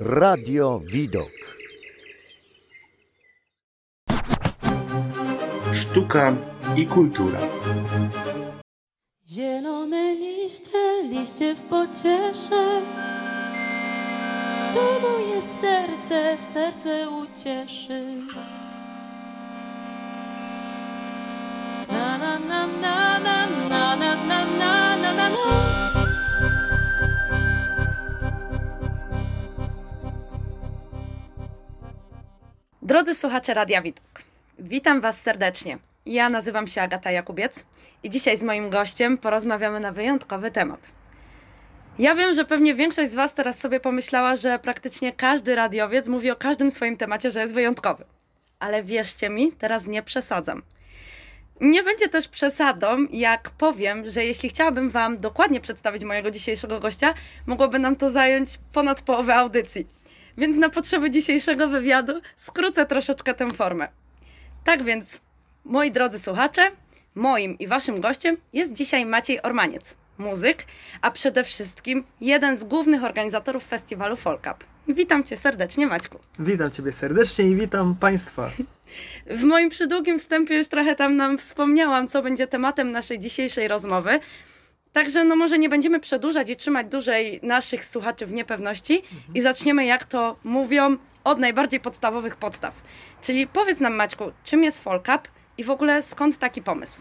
Radio Widok. Sztuka i kultura. Zielone liście, liście w pociesze. To moje serce, serce ucieszy. Na na na na na na Drodzy słuchacze Radia Widok, witam Was serdecznie. Ja nazywam się Agata Jakubiec i dzisiaj z moim gościem porozmawiamy na wyjątkowy temat. Ja wiem, że pewnie większość z Was teraz sobie pomyślała, że praktycznie każdy radiowiec mówi o każdym swoim temacie, że jest wyjątkowy. Ale wierzcie mi, teraz nie przesadzam. Nie będzie też przesadą, jak powiem, że jeśli chciałabym Wam dokładnie przedstawić mojego dzisiejszego gościa, mogłoby nam to zająć ponad połowę audycji. Więc na potrzeby dzisiejszego wywiadu skrócę troszeczkę tę formę. Tak więc, moi drodzy słuchacze, moim i waszym gościem jest dzisiaj Maciej Ormaniec, muzyk, a przede wszystkim jeden z głównych organizatorów festiwalu Folk Up. Witam cię serdecznie, Maćku. Witam Ciebie serdecznie i witam Państwa. W moim przydługim wstępie już trochę tam nam wspomniałam, co będzie tematem naszej dzisiejszej rozmowy. Także no może nie będziemy przedłużać i trzymać dłużej naszych słuchaczy w niepewności i zaczniemy, jak to mówią, od najbardziej podstawowych podstaw. Czyli powiedz nam, Maćku, czym jest Folk Up i w ogóle skąd taki pomysł?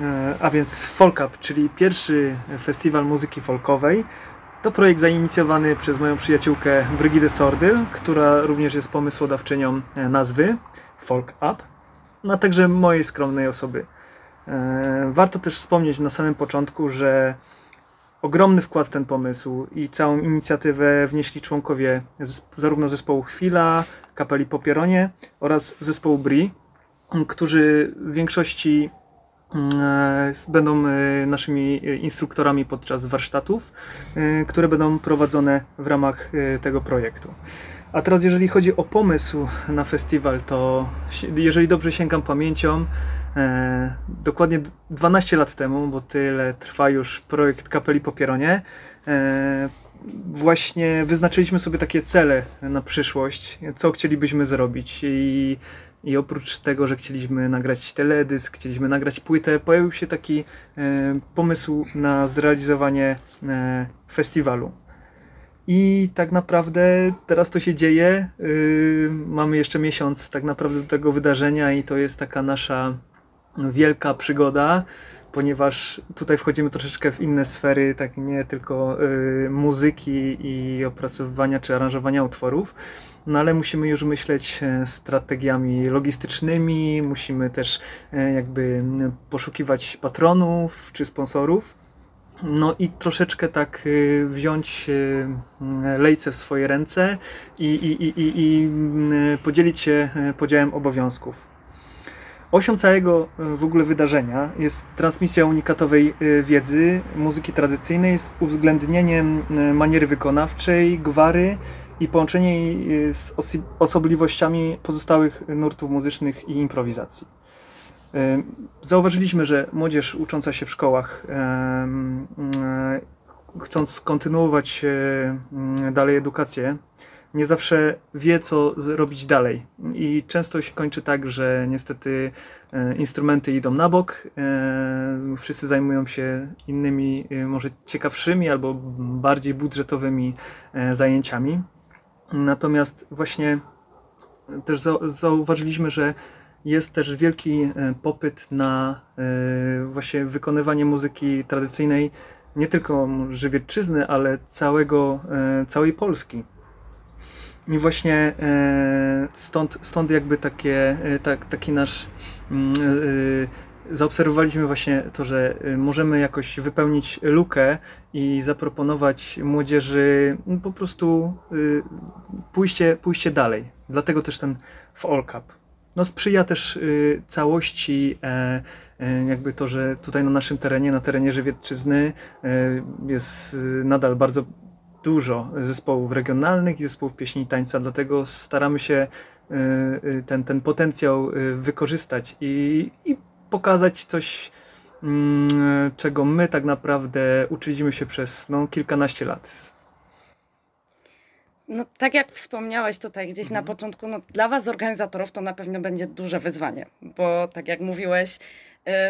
E, A więc Folk Up, czyli pierwszy festiwal muzyki folkowej, to projekt zainicjowany przez moją przyjaciółkę Brygidę Sordyl, która również jest pomysłodawczynią e, nazwy Folk Up, no a także mojej skromnej osoby. E, Warto też wspomnieć na samym początku, że ogromny wkład w ten pomysł i całą inicjatywę wnieśli członkowie zarówno zespołu Chwila, kapeli Popieronie oraz zespołu Bri, którzy w większości mm, e, będą e, naszymi instruktorami podczas warsztatów, które będą prowadzone w ramach tego projektu. A teraz jeżeli chodzi o pomysł na festiwal, to jeżeli dobrze sięgam pamięcią, e, dokładnie 12 lat temu, bo tyle trwa już projekt Kapeli Popieronie, e, właśnie wyznaczyliśmy sobie takie cele na przyszłość, co chcielibyśmy zrobić i, i oprócz tego, że chcieliśmy nagrać teledysk, chcieliśmy nagrać płytę, pojawił się taki e, pomysł na zrealizowanie e, festiwalu. I tak naprawdę teraz to się dzieje. Yy, mamy jeszcze miesiąc tak naprawdę do tego wydarzenia i to jest taka nasza wielka przygoda, ponieważ tutaj wchodzimy troszeczkę w inne sfery, tak nie tylko yy, muzyki i opracowywania czy aranżowania utworów. No ale musimy już myśleć e, strategiami logistycznymi, musimy też e, jakby poszukiwać patronów czy sponsorów. No i troszeczkę tak y, wziąć y, mm, lejce w swoje ręce i, i, i, i, mm, podzielić się y, podziałem obowiązków. Osią całego y, w ogóle wydarzenia jest transmisja unikatowej y, wiedzy muzyki tradycyjnej z uwzględnieniem y, maniery wykonawczej, gwary i połączenie jej z osobliwościami pozostałych nurtów muzycznych i improwizacji. E, Zauważyliśmy, że młodzież ucząca się w szkołach, e, chcąc kontynuować e, dalej edukację, nie zawsze wie, co zrobić dalej. I często się kończy tak, że niestety e, instrumenty idą na bok, e, wszyscy zajmują się innymi, e, może ciekawszymi albo bardziej budżetowymi zajęciami. Natomiast właśnie też zau- zauważyliśmy, że jest też wielki popyt na właśnie wykonywanie muzyki tradycyjnej nie tylko żywiecczyzny, ale całego, całej Polski. I właśnie e, stąd, stąd jakby takie, e, tak, taki nasz mm, e, zaobserwowaliśmy właśnie to, że możemy jakoś wypełnić lukę i zaproponować młodzieży no, po prostu pójście, pójście dalej. Dlatego też ten Fall Cup. No sprzyja też całości jakby to, że tutaj na naszym terenie, na terenie Żywiecczyzny jest nadal bardzo dużo zespołów regionalnych i zespołów pieśni i tańca, dlatego staramy się y, y, ten, ten potencjał y, wykorzystać i, i pokazać coś, mm, czego my tak naprawdę uczyliśmy się przez no, kilkanaście lat. No, tak jak wspomniałeś tutaj gdzieś na Mhm. początku, no, dla Was, organizatorów, to na pewno będzie duże wyzwanie, bo tak jak mówiłeś,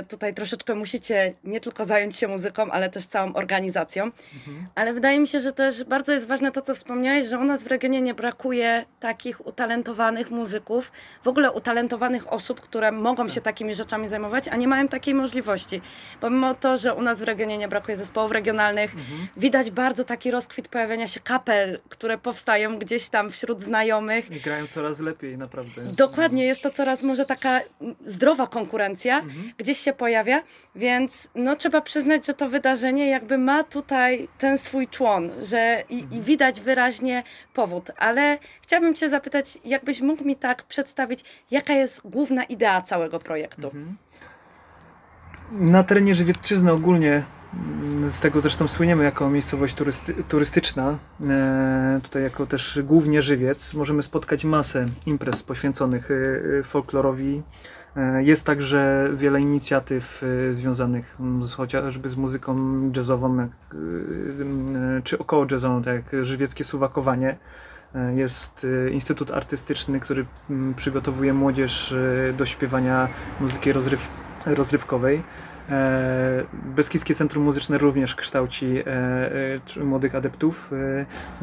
tutaj troszeczkę musicie nie tylko zająć się muzyką, ale też całą organizacją. Mhm. Ale wydaje mi się, że też bardzo jest ważne to, co wspomniałeś, że u nas w regionie nie brakuje takich utalentowanych muzyków, w ogóle utalentowanych osób, które mogą się takimi rzeczami zajmować, a nie mają takiej możliwości. Pomimo to, że u nas w regionie nie brakuje zespołów regionalnych, Mhm. widać bardzo taki rozkwit pojawiania się kapel, które powstają gdzieś tam wśród znajomych. I grają coraz lepiej, naprawdę. Dokładnie, jest to coraz może taka zdrowa konkurencja, Mhm. Gdzieś się pojawia, więc no trzeba przyznać, że to wydarzenie jakby ma tutaj ten swój człon, że i, Mhm. i widać wyraźnie powód, ale chciałabym Cię zapytać, jakbyś mógł mi tak przedstawić, jaka jest główna idea całego projektu? Mhm. Na terenie Żywiecczyzny ogólnie, mm, z tego zresztą słyniemy jako miejscowość turysty, turystyczna, e, tutaj jako też głównie Żywiec, możemy spotkać masę imprez poświęconych e, e, folklorowi. E, Jest także wiele inicjatyw e, związanych mm, z, chociażby z muzyką jazzową, e, czy około jazzową, tak jak żywieckie suwakowanie. Jest Instytut Artystyczny, który mm, przygotowuje młodzież do śpiewania muzyki rozryw, rozrywkowej. E, Beskidzkie Centrum Muzyczne również kształci e, e, młodych adeptów.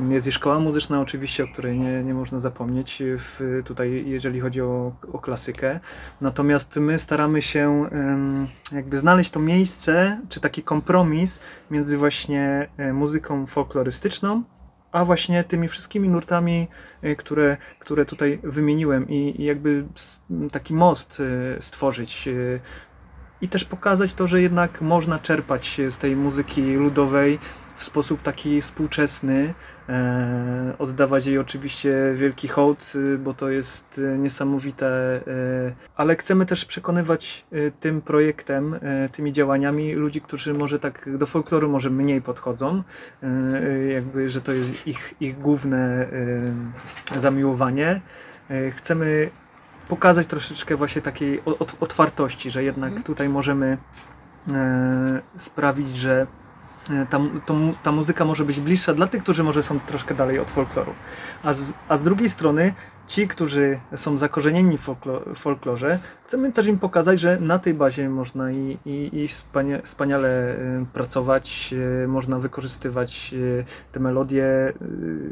Jest i szkoła muzyczna oczywiście, o której nie, nie można zapomnieć w, tutaj, jeżeli chodzi o, o klasykę. Natomiast my staramy się jakby znaleźć to miejsce, czy taki kompromis między właśnie muzyką folklorystyczną, a właśnie tymi wszystkimi nurtami, które, które tutaj wymieniłem i, i jakby taki most stworzyć i też pokazać to, że jednak można czerpać z tej muzyki ludowej w sposób taki współczesny, e, oddawać jej oczywiście wielki hołd, y, bo to jest y, niesamowite, e, ale chcemy też przekonywać y, tym projektem, e, tymi działaniami ludzi, którzy może tak do folkloru może mniej podchodzą, jakby, że to jest ich, ich główne zamiłowanie. Chcemy pokazać troszeczkę właśnie takiej otwartości, że jednak Mhm. tutaj możemy e, sprawić, że e, ta, to, ta muzyka może być bliższa dla tych, którzy może są troszkę dalej od folkloru. A z, a z drugiej strony ci, którzy są zakorzenieni w folklo, folklorze, chcemy też im pokazać, że na tej bazie można i, i, i wspania, wspaniale e, pracować, e, można wykorzystywać e, te melodie,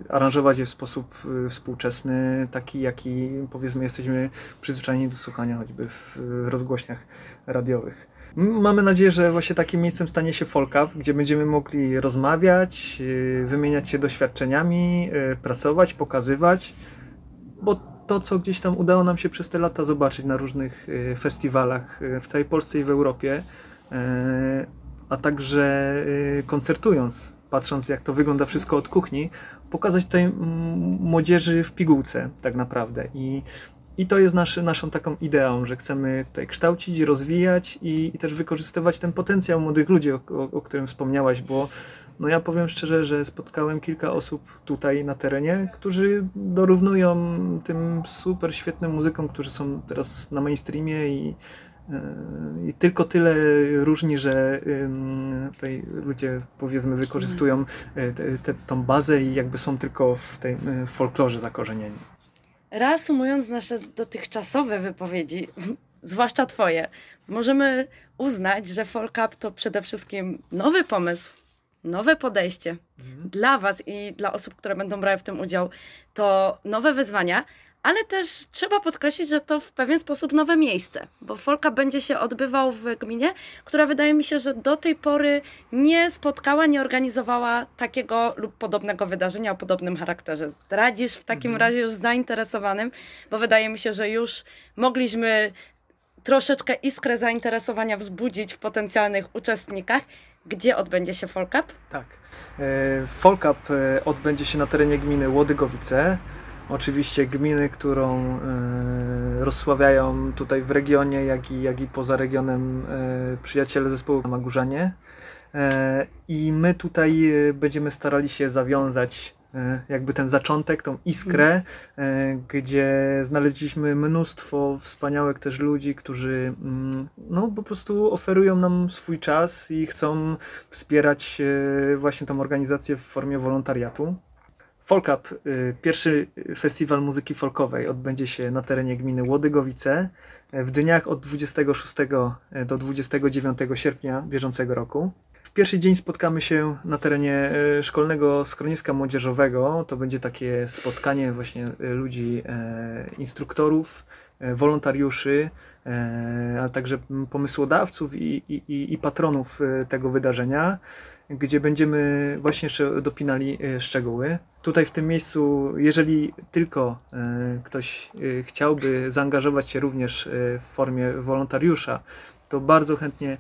aranżować je w sposób współczesny, taki jaki powiedzmy jesteśmy przyzwyczajeni do słuchania choćby w rozgłośniach radiowych. Mamy nadzieję, że właśnie takim miejscem stanie się Folkup, gdzie będziemy mogli rozmawiać, wymieniać się doświadczeniami, pracować, pokazywać, bo to, co gdzieś tam udało nam się przez te lata zobaczyć na różnych e, festiwalach e, w całej Polsce i w Europie, e, a także koncertując, patrząc jak to wygląda wszystko od kuchni, pokazać tutaj młodzieży w pigułce tak naprawdę. I, i to jest nasz, naszą taką ideą, że chcemy tutaj kształcić, rozwijać i, i też wykorzystywać ten potencjał młodych ludzi, o, o, o którym wspomniałaś, bo no ja powiem szczerze, że spotkałem kilka osób tutaj na terenie, którzy dorównują tym super świetnym muzykom, którzy są teraz na mainstreamie i, e, i tylko tyle różni, że tutaj ludzie powiedzmy wykorzystują e, te, te, tą bazę i jakby są tylko w tej e, folklorze zakorzenieni. Reasumując nasze dotychczasowe wypowiedzi, zwłaszcza Twoje, możemy uznać, że Folk Up to przede wszystkim nowy pomysł, nowe podejście dla Was i dla osób, które będą brały w tym udział. To nowe wyzwania, ale też trzeba podkreślić, że to w pewien sposób nowe miejsce, bo Folk Up będzie się odbywał w gminie, która wydaje mi się, że do tej pory nie spotkała, nie organizowała takiego lub podobnego wydarzenia o podobnym charakterze. Zdradzisz w takim Mhm. razie już zainteresowanym, bo wydaje mi się, że już mogliśmy troszeczkę iskrę zainteresowania wzbudzić w potencjalnych uczestnikach. Gdzie odbędzie się Folk Up? Tak. E, Folkup e, odbędzie się na terenie gminy Łodygowice. Oczywiście gminy, którą e, rozsławiają tutaj w regionie, jak i, jak i poza regionem przyjaciele zespołu Magórzanie. E, I my tutaj będziemy starali się zawiązać jakby ten zaczątek, tą iskrę, e, gdzie znaleźliśmy mnóstwo wspaniałych też ludzi, którzy mm, no, po prostu oferują nam swój czas i chcą wspierać e, właśnie tą organizację w formie wolontariatu. Folk Up, pierwszy festiwal muzyki folkowej, odbędzie się na terenie gminy Łodygowice w dniach od 26 do 29 sierpnia bieżącego roku. W pierwszy dzień spotkamy się na terenie e, szkolnego schroniska młodzieżowego. To będzie takie spotkanie właśnie e, ludzi, e, instruktorów, wolontariuszy, ale także pomysłodawców i, i, i patronów tego wydarzenia, gdzie będziemy właśnie jeszcze dopinali szczegóły. Tutaj w tym miejscu, jeżeli tylko ktoś chciałby zaangażować się również w formie wolontariusza, to bardzo chętnie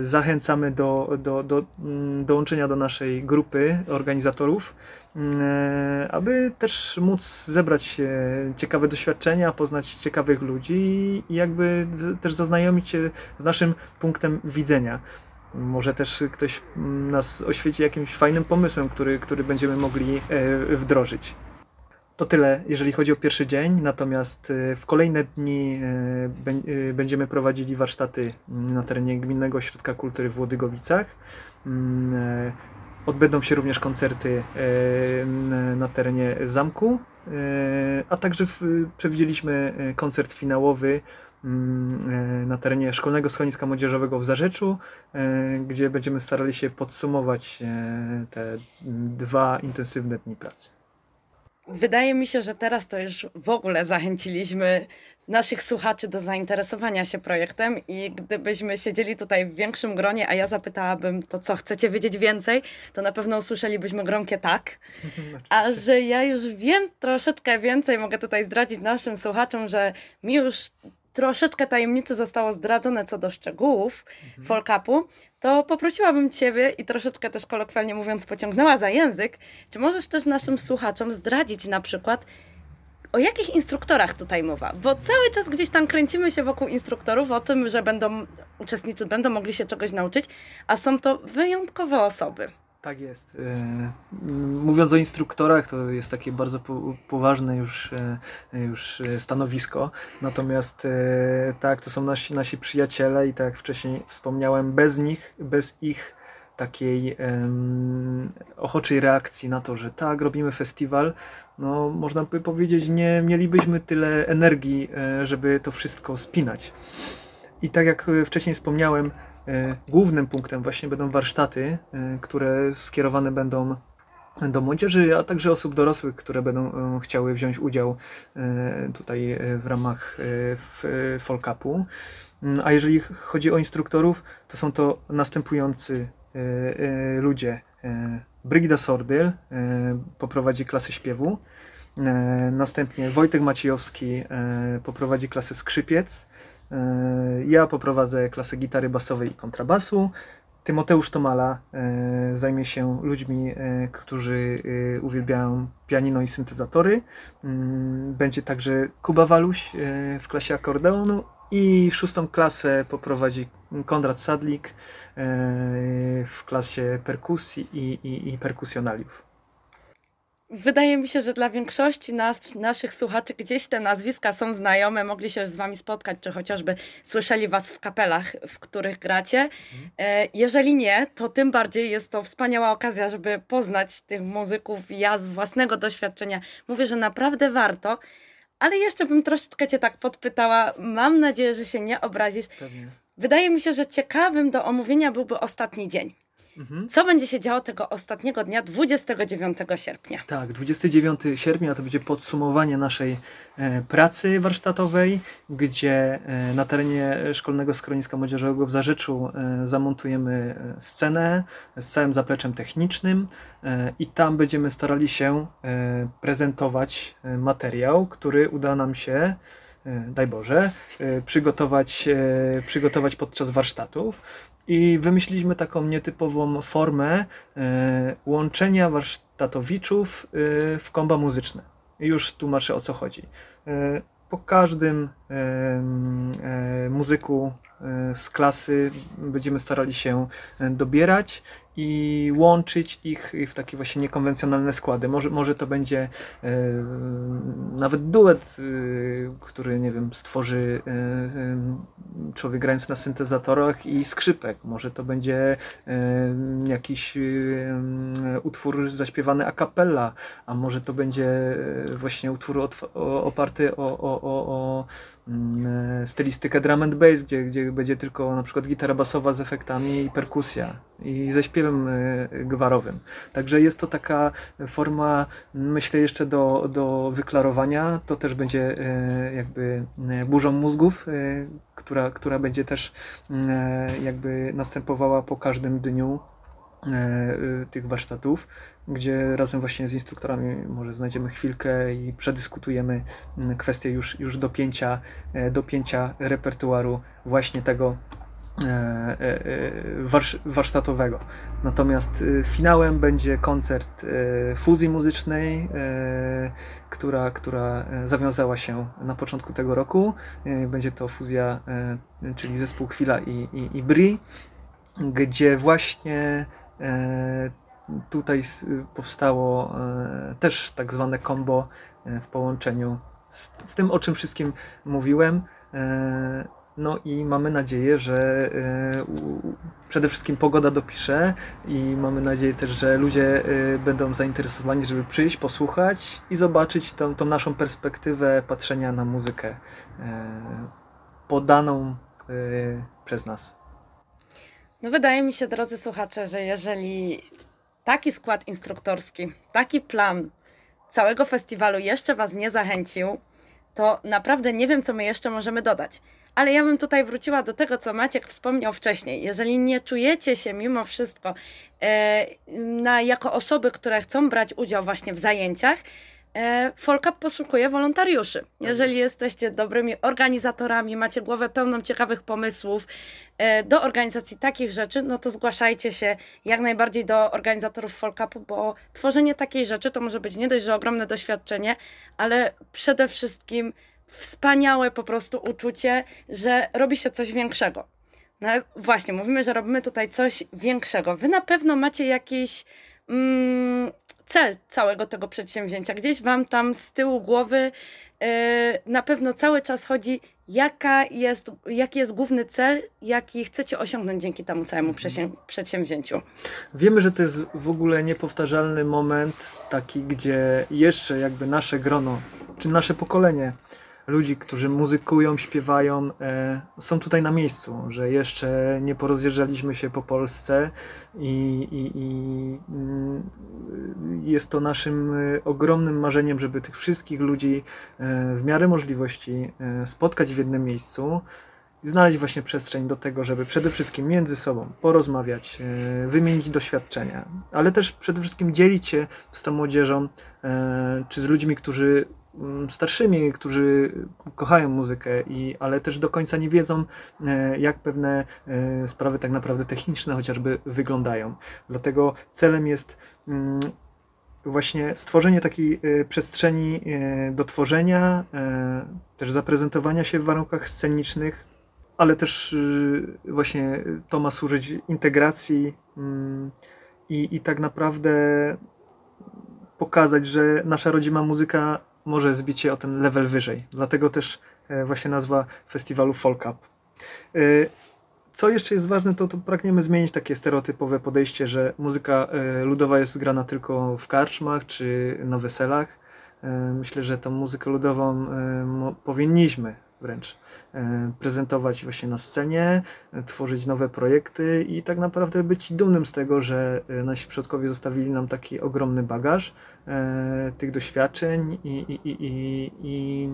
zachęcamy do, do, do mm, dołączenia do naszej grupy organizatorów, mm, aby też móc zebrać ciekawe doświadczenia, poznać ciekawych ludzi i jakby też zaznajomić się z naszym punktem widzenia. Może też ktoś mm, nas oświeci jakimś fajnym pomysłem, który, który będziemy mogli e, wdrożyć. To tyle, jeżeli chodzi o pierwszy dzień, natomiast e, w kolejne dni e, e, będziemy prowadzili warsztaty mm, na terenie Gminnego Ośrodka Kultury w Włodygowicach. Mm, odbędą się również koncerty na terenie zamku, a także przewidzieliśmy koncert finałowy mm, na terenie Szkolnego Schroniska Młodzieżowego w Zarzeczu, gdzie będziemy starali się podsumować te dwa intensywne dni pracy. Wydaje mi się, że teraz to już w ogóle zachęciliśmy naszych słuchaczy do zainteresowania się projektem i gdybyśmy siedzieli tutaj w większym gronie, a ja zapytałabym to, co chcecie wiedzieć więcej, to na pewno usłyszelibyśmy gromkie tak. A że ja już wiem troszeczkę więcej, mogę tutaj zdradzić naszym słuchaczom, że mi już troszeczkę tajemnicy zostało zdradzone co do szczegółów mhm. Folkapu, to poprosiłabym Ciebie i troszeczkę też kolokwialnie mówiąc pociągnęła za język, czy możesz też naszym słuchaczom zdradzić na przykład, o jakich instruktorach tutaj mowa? Bo cały czas gdzieś tam kręcimy się wokół instruktorów, o tym, że będą uczestnicy będą mogli się czegoś nauczyć, a są to wyjątkowe osoby. Tak jest. E, mówiąc o instruktorach, to jest takie bardzo poważne już, e, już stanowisko. Natomiast e, tak, to są nasi, nasi przyjaciele i tak jak wcześniej wspomniałem, bez nich, bez ich takiej um, ochoczej reakcji na to, że tak, robimy festiwal, no można by powiedzieć, nie mielibyśmy tyle energii, żeby to wszystko spinać. I tak jak wcześniej wspomniałem, E, głównym punktem właśnie będą warsztaty, e, które skierowane będą do młodzieży, a także osób dorosłych, które będą e, chciały wziąć udział tutaj w ramach Folkapu. Mm, a jeżeli chodzi o instruktorów, to są to następujący ludzie. Brygida Sordyl poprowadzi klasę śpiewu. Następnie Wojtek Maciejowski poprowadzi klasę skrzypiec. E, ja poprowadzę klasę gitary basowej i kontrabasu. Tymoteusz Tomala e, zajmie się ludźmi, e, którzy uwielbiają pianino i syntezatory. Mm, będzie także Kuba Waluś w klasie akordeonu i szóstą klasę poprowadzi Konrad Sadlik w klasie perkusji i, i, i perkusjonaliów. Wydaje mi się, że dla większości nas, naszych słuchaczy gdzieś te nazwiska są znajome, mogli się z Wami spotkać, czy chociażby słyszeli Was w kapelach, w których gracie. E, jeżeli nie, to tym bardziej jest to wspaniała okazja, żeby poznać tych muzyków. Ja z własnego doświadczenia mówię, że naprawdę warto. Ale jeszcze bym troszeczkę Cię tak podpytała. Mam nadzieję, że się nie obrazisz. Pewnie. Wydaje mi się, że ciekawym do omówienia byłby ostatni dzień. Mhm. Co będzie się działo tego ostatniego dnia, 29 sierpnia? Tak, 29 sierpnia to będzie podsumowanie naszej e, pracy warsztatowej, gdzie e, na terenie Szkolnego Schroniska Młodzieżowego w Zarzeczu e, zamontujemy scenę z całym zapleczem technicznym i tam będziemy starali się prezentować materiał, który uda nam się daj Boże, przygotować, przygotować podczas warsztatów. I wymyśliliśmy taką nietypową formę e, łączenia warsztatowiczów e, w komba muzyczne. Już tłumaczę o co chodzi. E, po każdym muzyku z klasy będziemy starali się e, dobierać i łączyć ich w takie właśnie niekonwencjonalne składy. Może, może to będzie e, nawet duet, e, który, nie wiem, stworzy e, człowiek grając na syntezatorach i skrzypek. Może to będzie e, jakiś e, utwór zaśpiewany a cappella, a może to będzie właśnie utwór oparty o, o, o, o mm, stylistykę drum and bass, gdzie, gdzie będzie tylko na przykład gitara basowa z efektami i perkusja i ze śpiewem e, gwarowym. Także jest to taka forma, myślę, jeszcze do, do wyklarowania. To też będzie e, jakby e, burzą mózgów, która, która będzie też jakby następowała po każdym dniu tych warsztatów, gdzie razem właśnie z instruktorami może znajdziemy chwilkę i przedyskutujemy mm, kwestię już, już dopięcia, e, dopięcia repertuaru właśnie tego e, e, e, warsz, warsztatowego. Natomiast e, finałem będzie koncert e, fuzji muzycznej, e, która, która e, zawiązała się na początku tego roku. E, Będzie to fuzja, e, czyli zespół Chwila i, i, i Bri, gdzie właśnie e, tutaj s- powstało e, też tak zwane combo e, w połączeniu z, z tym, o czym wszystkim mówiłem. E, No i mamy nadzieję, że e, przede wszystkim pogoda dopisze i mamy nadzieję też, że ludzie e, będą zainteresowani, żeby przyjść, posłuchać i zobaczyć tą, tą naszą perspektywę patrzenia na muzykę e, podaną e, przez nas. No wydaje mi się, drodzy słuchacze, że jeżeli taki skład instruktorski, taki plan całego festiwalu jeszcze Was nie zachęcił, to naprawdę nie wiem, co my jeszcze możemy dodać. Ale ja bym tutaj wróciła do tego, co Maciek wspomniał wcześniej. Jeżeli nie czujecie się mimo wszystko e, na, jako osoby, które chcą brać udział właśnie w zajęciach, e, Folkap poszukuje wolontariuszy. Jeżeli jesteście dobrymi organizatorami, macie głowę pełną ciekawych pomysłów e, do organizacji takich rzeczy, no to zgłaszajcie się jak najbardziej do organizatorów Folkapu, bo tworzenie takiej rzeczy to może być nie dość, że ogromne doświadczenie, ale przede wszystkim wspaniałe po prostu uczucie, że robi się coś większego. No właśnie, mówimy, że robimy tutaj coś większego. Wy na pewno macie jakiś mm, cel całego tego przedsięwzięcia. Gdzieś wam tam z tyłu głowy yy, na pewno cały czas chodzi, jaka jest, jaki jest główny cel, jaki chcecie osiągnąć dzięki temu całemu przedsię- przedsięwzięciu. Wiemy, że to jest w ogóle niepowtarzalny moment, taki, gdzie jeszcze jakby nasze grono, czy nasze pokolenie ludzi, którzy muzykują, śpiewają, e, są tutaj na miejscu, że jeszcze nie porozjeżdżaliśmy się po Polsce i, i, i mm, jest to naszym ogromnym marzeniem, żeby tych wszystkich ludzi e, w miarę możliwości e, spotkać w jednym miejscu znaleźć właśnie przestrzeń do tego, żeby przede wszystkim między sobą porozmawiać, e, wymienić doświadczenia, ale też przede wszystkim dzielić się z tą młodzieżą, e, czy z ludźmi, którzy starszymi, którzy kochają muzykę, i, ale też do końca nie wiedzą, e, jak pewne e, sprawy tak naprawdę techniczne chociażby wyglądają. Dlatego celem jest mm, właśnie stworzenie takiej e, przestrzeni do tworzenia, też zaprezentowania się w warunkach scenicznych, ale też y, właśnie to ma służyć integracji mm, i, i tak naprawdę pokazać, że nasza rodzima muzyka może zbić się o ten level wyżej. Dlatego też e, właśnie nazwa festiwalu Folk Up. E, Co jeszcze jest ważne, to, to pragniemy zmienić takie stereotypowe podejście, że muzyka e, ludowa jest grana tylko w karczmach czy na weselach. Myślę, że tą muzykę ludową powinniśmy wręcz e, prezentować właśnie na scenie, e, tworzyć nowe projekty i tak naprawdę być dumnym z tego, że e, nasi przodkowie zostawili nam taki ogromny bagaż tych doświadczeń i, i, i, i, i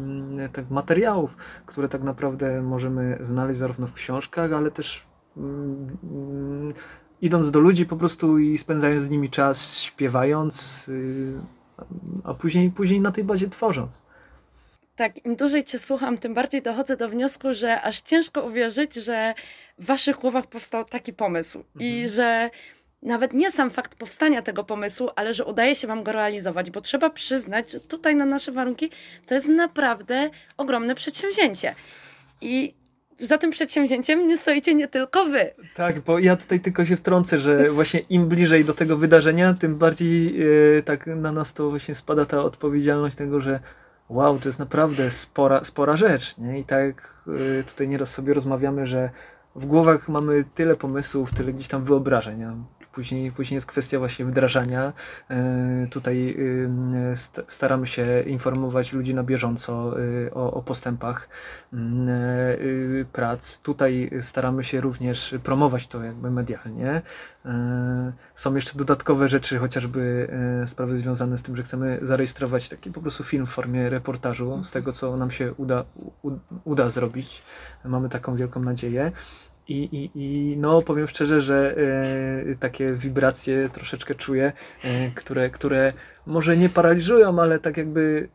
tak materiałów, które tak naprawdę możemy znaleźć zarówno w książkach, ale też mm, mm, idąc do ludzi po prostu i spędzając z nimi czas, śpiewając, y, a później, później na tej bazie tworząc. Tak, im dłużej Cię słucham, tym bardziej dochodzę do wniosku, że aż ciężko uwierzyć, że w Waszych głowach powstał taki pomysł i że nawet nie sam fakt powstania tego pomysłu, ale że udaje się Wam go realizować, bo trzeba przyznać, że tutaj na nasze warunki to jest naprawdę ogromne przedsięwzięcie. I za tym przedsięwzięciem nie stoicie nie tylko wy. Tak, bo ja tutaj tylko się wtrącę, że właśnie im bliżej do tego wydarzenia, tym bardziej e, tak na nas to właśnie spada ta odpowiedzialność tego, że wow, to jest naprawdę spora, spora rzecz, nie? I tak e, tutaj nieraz sobie rozmawiamy, że w głowach mamy tyle pomysłów, tyle gdzieś tam wyobrażeń. Później, później jest kwestia właśnie wdrażania. E, Tutaj st- staramy się informować ludzi na bieżąco y, o, o postępach mm, e, y, prac. Tutaj staramy się również promować to jakby medialnie. E, Są jeszcze dodatkowe rzeczy, chociażby e, sprawy związane z tym, że chcemy zarejestrować taki po prostu film w formie reportażu z tego, co nam się uda, u, uda zrobić. Mamy taką wielką nadzieję. I, i, I no powiem szczerze, że e, takie wibracje troszeczkę czuję, e, które, które może nie paraliżują, ale tak jakby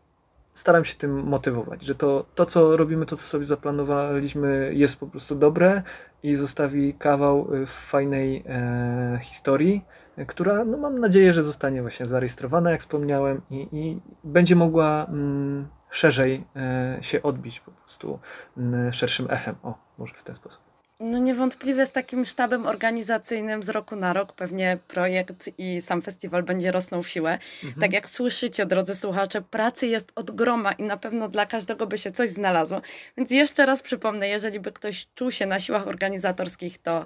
staram się tym motywować, że to, to co robimy, to co sobie zaplanowaliśmy jest po prostu dobre i zostawi kawał e, fajnej e, historii, która no mam nadzieję, że zostanie właśnie zarejestrowana, jak wspomniałem i, i będzie mogła mm, szerzej e, się odbić po prostu mm, szerszym echem. O, może w ten sposób. No niewątpliwie z takim sztabem organizacyjnym z roku na rok pewnie projekt i sam festiwal będzie rosnął w siłę. Tak jak słyszycie, drodzy słuchacze, pracy jest od groma i na pewno dla każdego by się coś znalazło. Więc jeszcze raz przypomnę, jeżeli by ktoś czuł się na siłach organizatorskich, to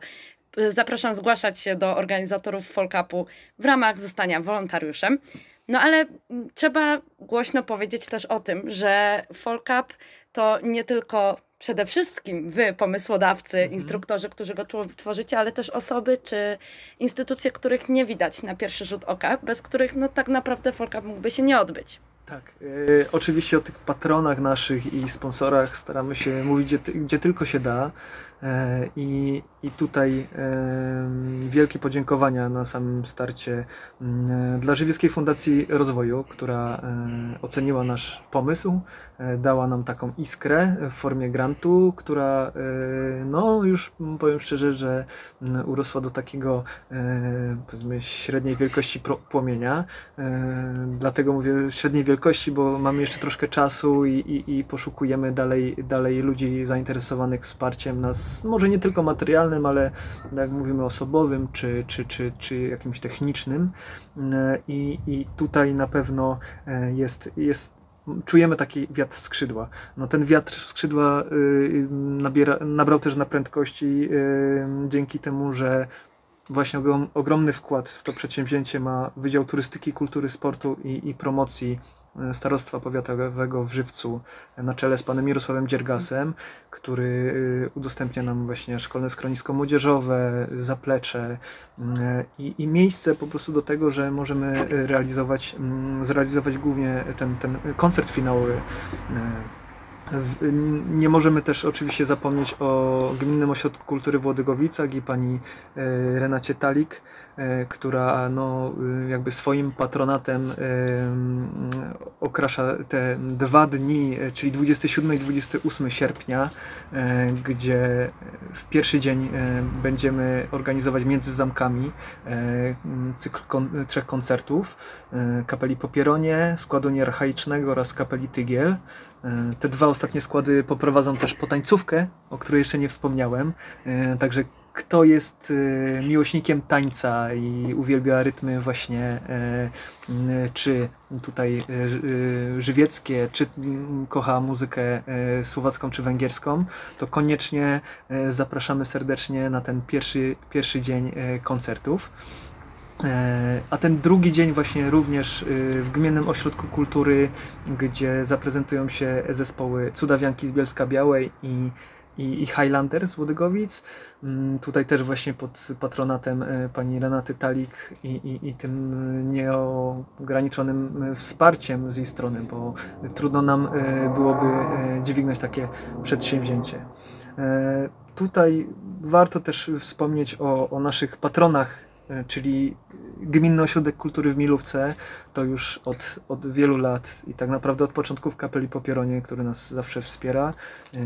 y, zapraszam zgłaszać się do organizatorów Folkapu w ramach zostania wolontariuszem. No ale mm, trzeba głośno powiedzieć też o tym, że Folkap to nie tylko przede wszystkim wy, pomysłodawcy, instruktorzy, którzy go tworzycie, ale też osoby czy instytucje, których nie widać na pierwszy rzut oka, bez których no tak naprawdę Folkap mógłby się nie odbyć. Tak. E, oczywiście o tych patronach naszych i sponsorach staramy się mówić, gdzie, gdzie tylko się da. E, I, I tutaj e, wielkie podziękowania na samym starcie mm, dla Żywieckiej Fundacji Rozwoju, która e, oceniła nasz pomysł, e, dała nam taką iskrę w formie grantu, która e, no już powiem szczerze, że mm, urosła do takiego e, powiedzmy średniej wielkości płomienia. E, Dlatego mówię średniej wielkości, bo mamy jeszcze troszkę czasu i, i, i poszukujemy dalej, dalej ludzi zainteresowanych wsparciem nas, może nie tylko materialnym, ale jak mówimy osobowym czy, czy, czy, czy jakimś technicznym. E, I, I tutaj na pewno e, jest, jest czujemy taki wiatr w skrzydła. No ten wiatr w skrzydła y, nabiera, nabrał też na prędkości y, dzięki temu, że właśnie ogrom, ogromny wkład w to przedsięwzięcie ma Wydział Turystyki, Kultury, Sportu i, i Promocji Starostwa Powiatowego w Żywcu na czele z panem Mirosławem Dziergasem, który y, udostępnia nam właśnie szkolne schronisko młodzieżowe, zaplecze e, i, i miejsce po prostu do tego, że możemy realizować, mm, zrealizować głównie ten, ten koncert finałowy w- Nie możemy też oczywiście zapomnieć o Gminnym Ośrodku Kultury w Łodygowicach i pani e, Renacie Talik, e, która no, e, jakby swoim patronatem okrasza te dwa dni, czyli 27 i 28 sierpnia, gdzie w pierwszy dzień będziemy organizować między zamkami cykl kon, trzech koncertów kapeli Popieronie, składu Nierarchaicznego oraz kapeli Tygiel. E, Te dwa ostatnie składy poprowadzą też potańcówkę, o której jeszcze nie wspomniałem. E, Także kto jest e, miłośnikiem tańca i uwielbia rytmy właśnie czy tutaj ży- żywieckie, czy kocha muzykę słowacką czy węgierską, to koniecznie zapraszamy serdecznie na ten pierwszy, pierwszy dzień koncertów. E, A ten drugi dzień właśnie również y, w Gminnym Ośrodku Kultury, gdzie zaprezentują się zespoły Cudawianki z Bielska Białej i, i, i Highlander z Łodygowic. Mm, Tutaj też właśnie pod patronatem e, pani Renaty Talik i, i, i tym nieograniczonym e, wsparciem z jej strony, bo trudno nam byłoby dźwignąć takie przedsięwzięcie. Tutaj warto też wspomnieć o, o naszych patronach, czyli Gminny Ośrodek Kultury w Milówce. To już od, od wielu lat i tak naprawdę od początków kapeli Popieronie, który nas zawsze wspiera, e,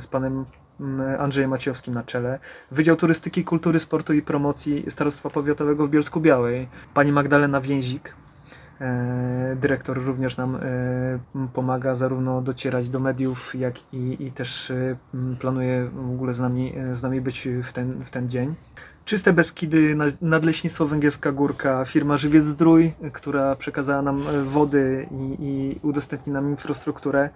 z panem mm, Andrzejem Maciejowskim na czele. Wydział Turystyki, Kultury, Sportu i Promocji Starostwa Powiatowego w Bielsku Białej, pani Magdalena Więzik. E, Dyrektor również nam e, pomaga zarówno docierać do mediów, jak i, i też e, planuje w ogóle z nami, z nami być w ten, w ten dzień. Czyste Beskidy, na- Nadleśnictwo Węgierska Górka, firma Żywiec Zdrój, która przekazała nam wody i, i udostępni nam infrastrukturę.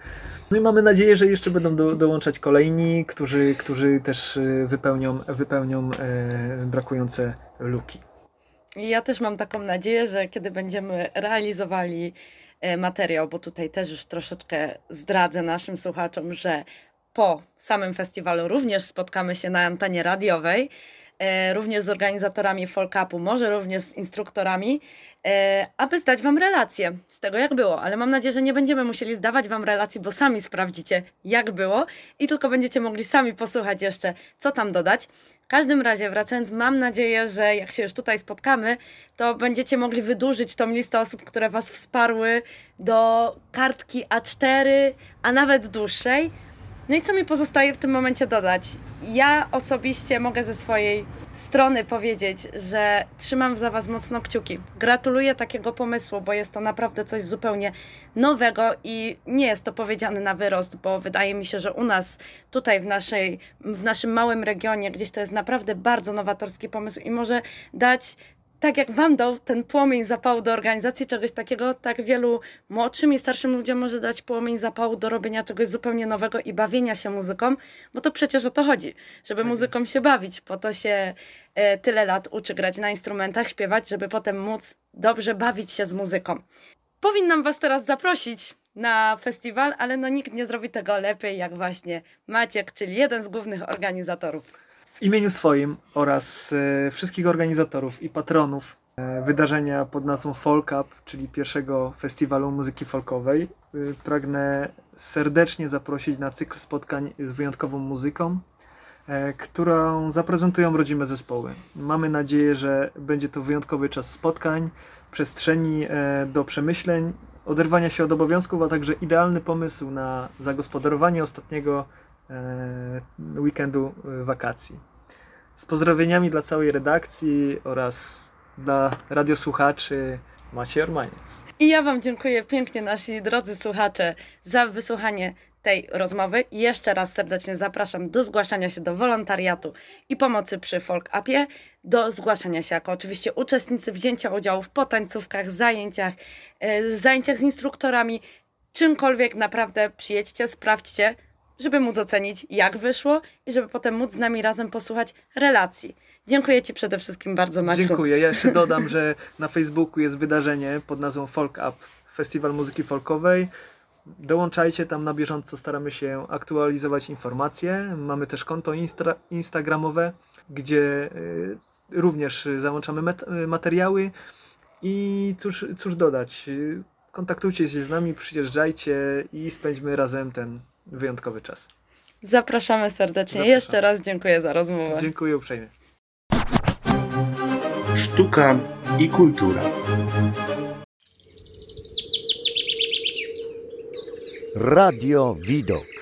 No i mamy nadzieję, że jeszcze będą do, dołączać kolejni, którzy, którzy też wypełnią, wypełnią e, brakujące luki. Ja też mam taką nadzieję, że kiedy będziemy realizowali e, materiał, bo tutaj też już troszeczkę zdradzę naszym słuchaczom, że po samym festiwalu również spotkamy się na antenie radiowej, e, również z organizatorami Folkapu, może również z instruktorami, e, aby zdać Wam relację z tego, jak było. Ale mam nadzieję, że nie będziemy musieli zdawać Wam relacji, bo sami sprawdzicie, jak było i tylko będziecie mogli sami posłuchać jeszcze, co tam dodać. W każdym razie, wracając, mam nadzieję, że jak się już tutaj spotkamy, to będziecie mogli wydłużyć tą listę osób, które Was wsparły do kartki A4, a nawet dłuższej. No i co mi pozostaje w tym momencie dodać? Ja osobiście mogę ze swojej strony powiedzieć, że trzymam za Was mocno kciuki. Gratuluję takiego pomysłu, bo jest to naprawdę coś zupełnie nowego i nie jest to powiedziane na wyrost, bo wydaje mi się, że u nas tutaj w, naszej, w naszym małym regionie gdzieś to jest naprawdę bardzo nowatorski pomysł i może dać tak jak Wam dał ten płomień zapału do organizacji czegoś takiego, tak wielu młodszym i starszym ludziom może dać płomień zapału do robienia czegoś zupełnie nowego i bawienia się muzyką, bo to przecież o to chodzi, żeby Tak muzyką się bawić. Po to się e, tyle lat uczy grać na instrumentach, śpiewać, żeby potem móc dobrze bawić się z muzyką. Powinnam Was teraz zaprosić na festiwal, ale no nikt nie zrobi tego lepiej jak właśnie Maciek, czyli jeden z głównych organizatorów. W imieniu swoim oraz e, wszystkich organizatorów i patronów e, wydarzenia pod nazwą Folk Up, czyli pierwszego festiwalu muzyki folkowej, e, pragnę serdecznie zaprosić na cykl spotkań z wyjątkową muzyką, którą zaprezentują rodzime zespoły. Mamy nadzieję, że będzie to wyjątkowy czas spotkań, przestrzeni do przemyśleń, oderwania się od obowiązków, a także idealny pomysł na zagospodarowanie ostatniego weekendu e, wakacji. Z pozdrowieniami dla całej redakcji oraz dla radiosłuchaczy Maciej Ormaniec. I ja Wam dziękuję pięknie, nasi drodzy słuchacze, za wysłuchanie tej rozmowy. Jeszcze raz serdecznie zapraszam do zgłaszania się do wolontariatu i pomocy przy Folk Upie, do zgłaszania się jako oczywiście uczestnicy wzięcia udziału w potańcówkach, zajęciach, e, zajęciach z instruktorami, czymkolwiek naprawdę przyjedźcie, sprawdźcie, żeby móc ocenić, jak wyszło i żeby potem móc z nami razem posłuchać relacji. Dziękuję Ci przede wszystkim bardzo, Maćku. Dziękuję. Ja jeszcze dodam, że na Facebooku jest wydarzenie pod nazwą Folk Up, Festiwal Muzyki Folkowej. Dołączajcie tam na bieżąco, staramy się aktualizować informacje. Mamy też konto instra, instagramowe, gdzie y, również załączamy materiały. I cóż, cóż dodać, kontaktujcie się z nami, przyjeżdżajcie i spędźmy razem ten wyjątkowy czas. Zapraszamy serdecznie. Zapraszamy. Jeszcze raz dziękuję za rozmowę. Dziękuję uprzejmie. Sztuka i kultura. Radio Widok.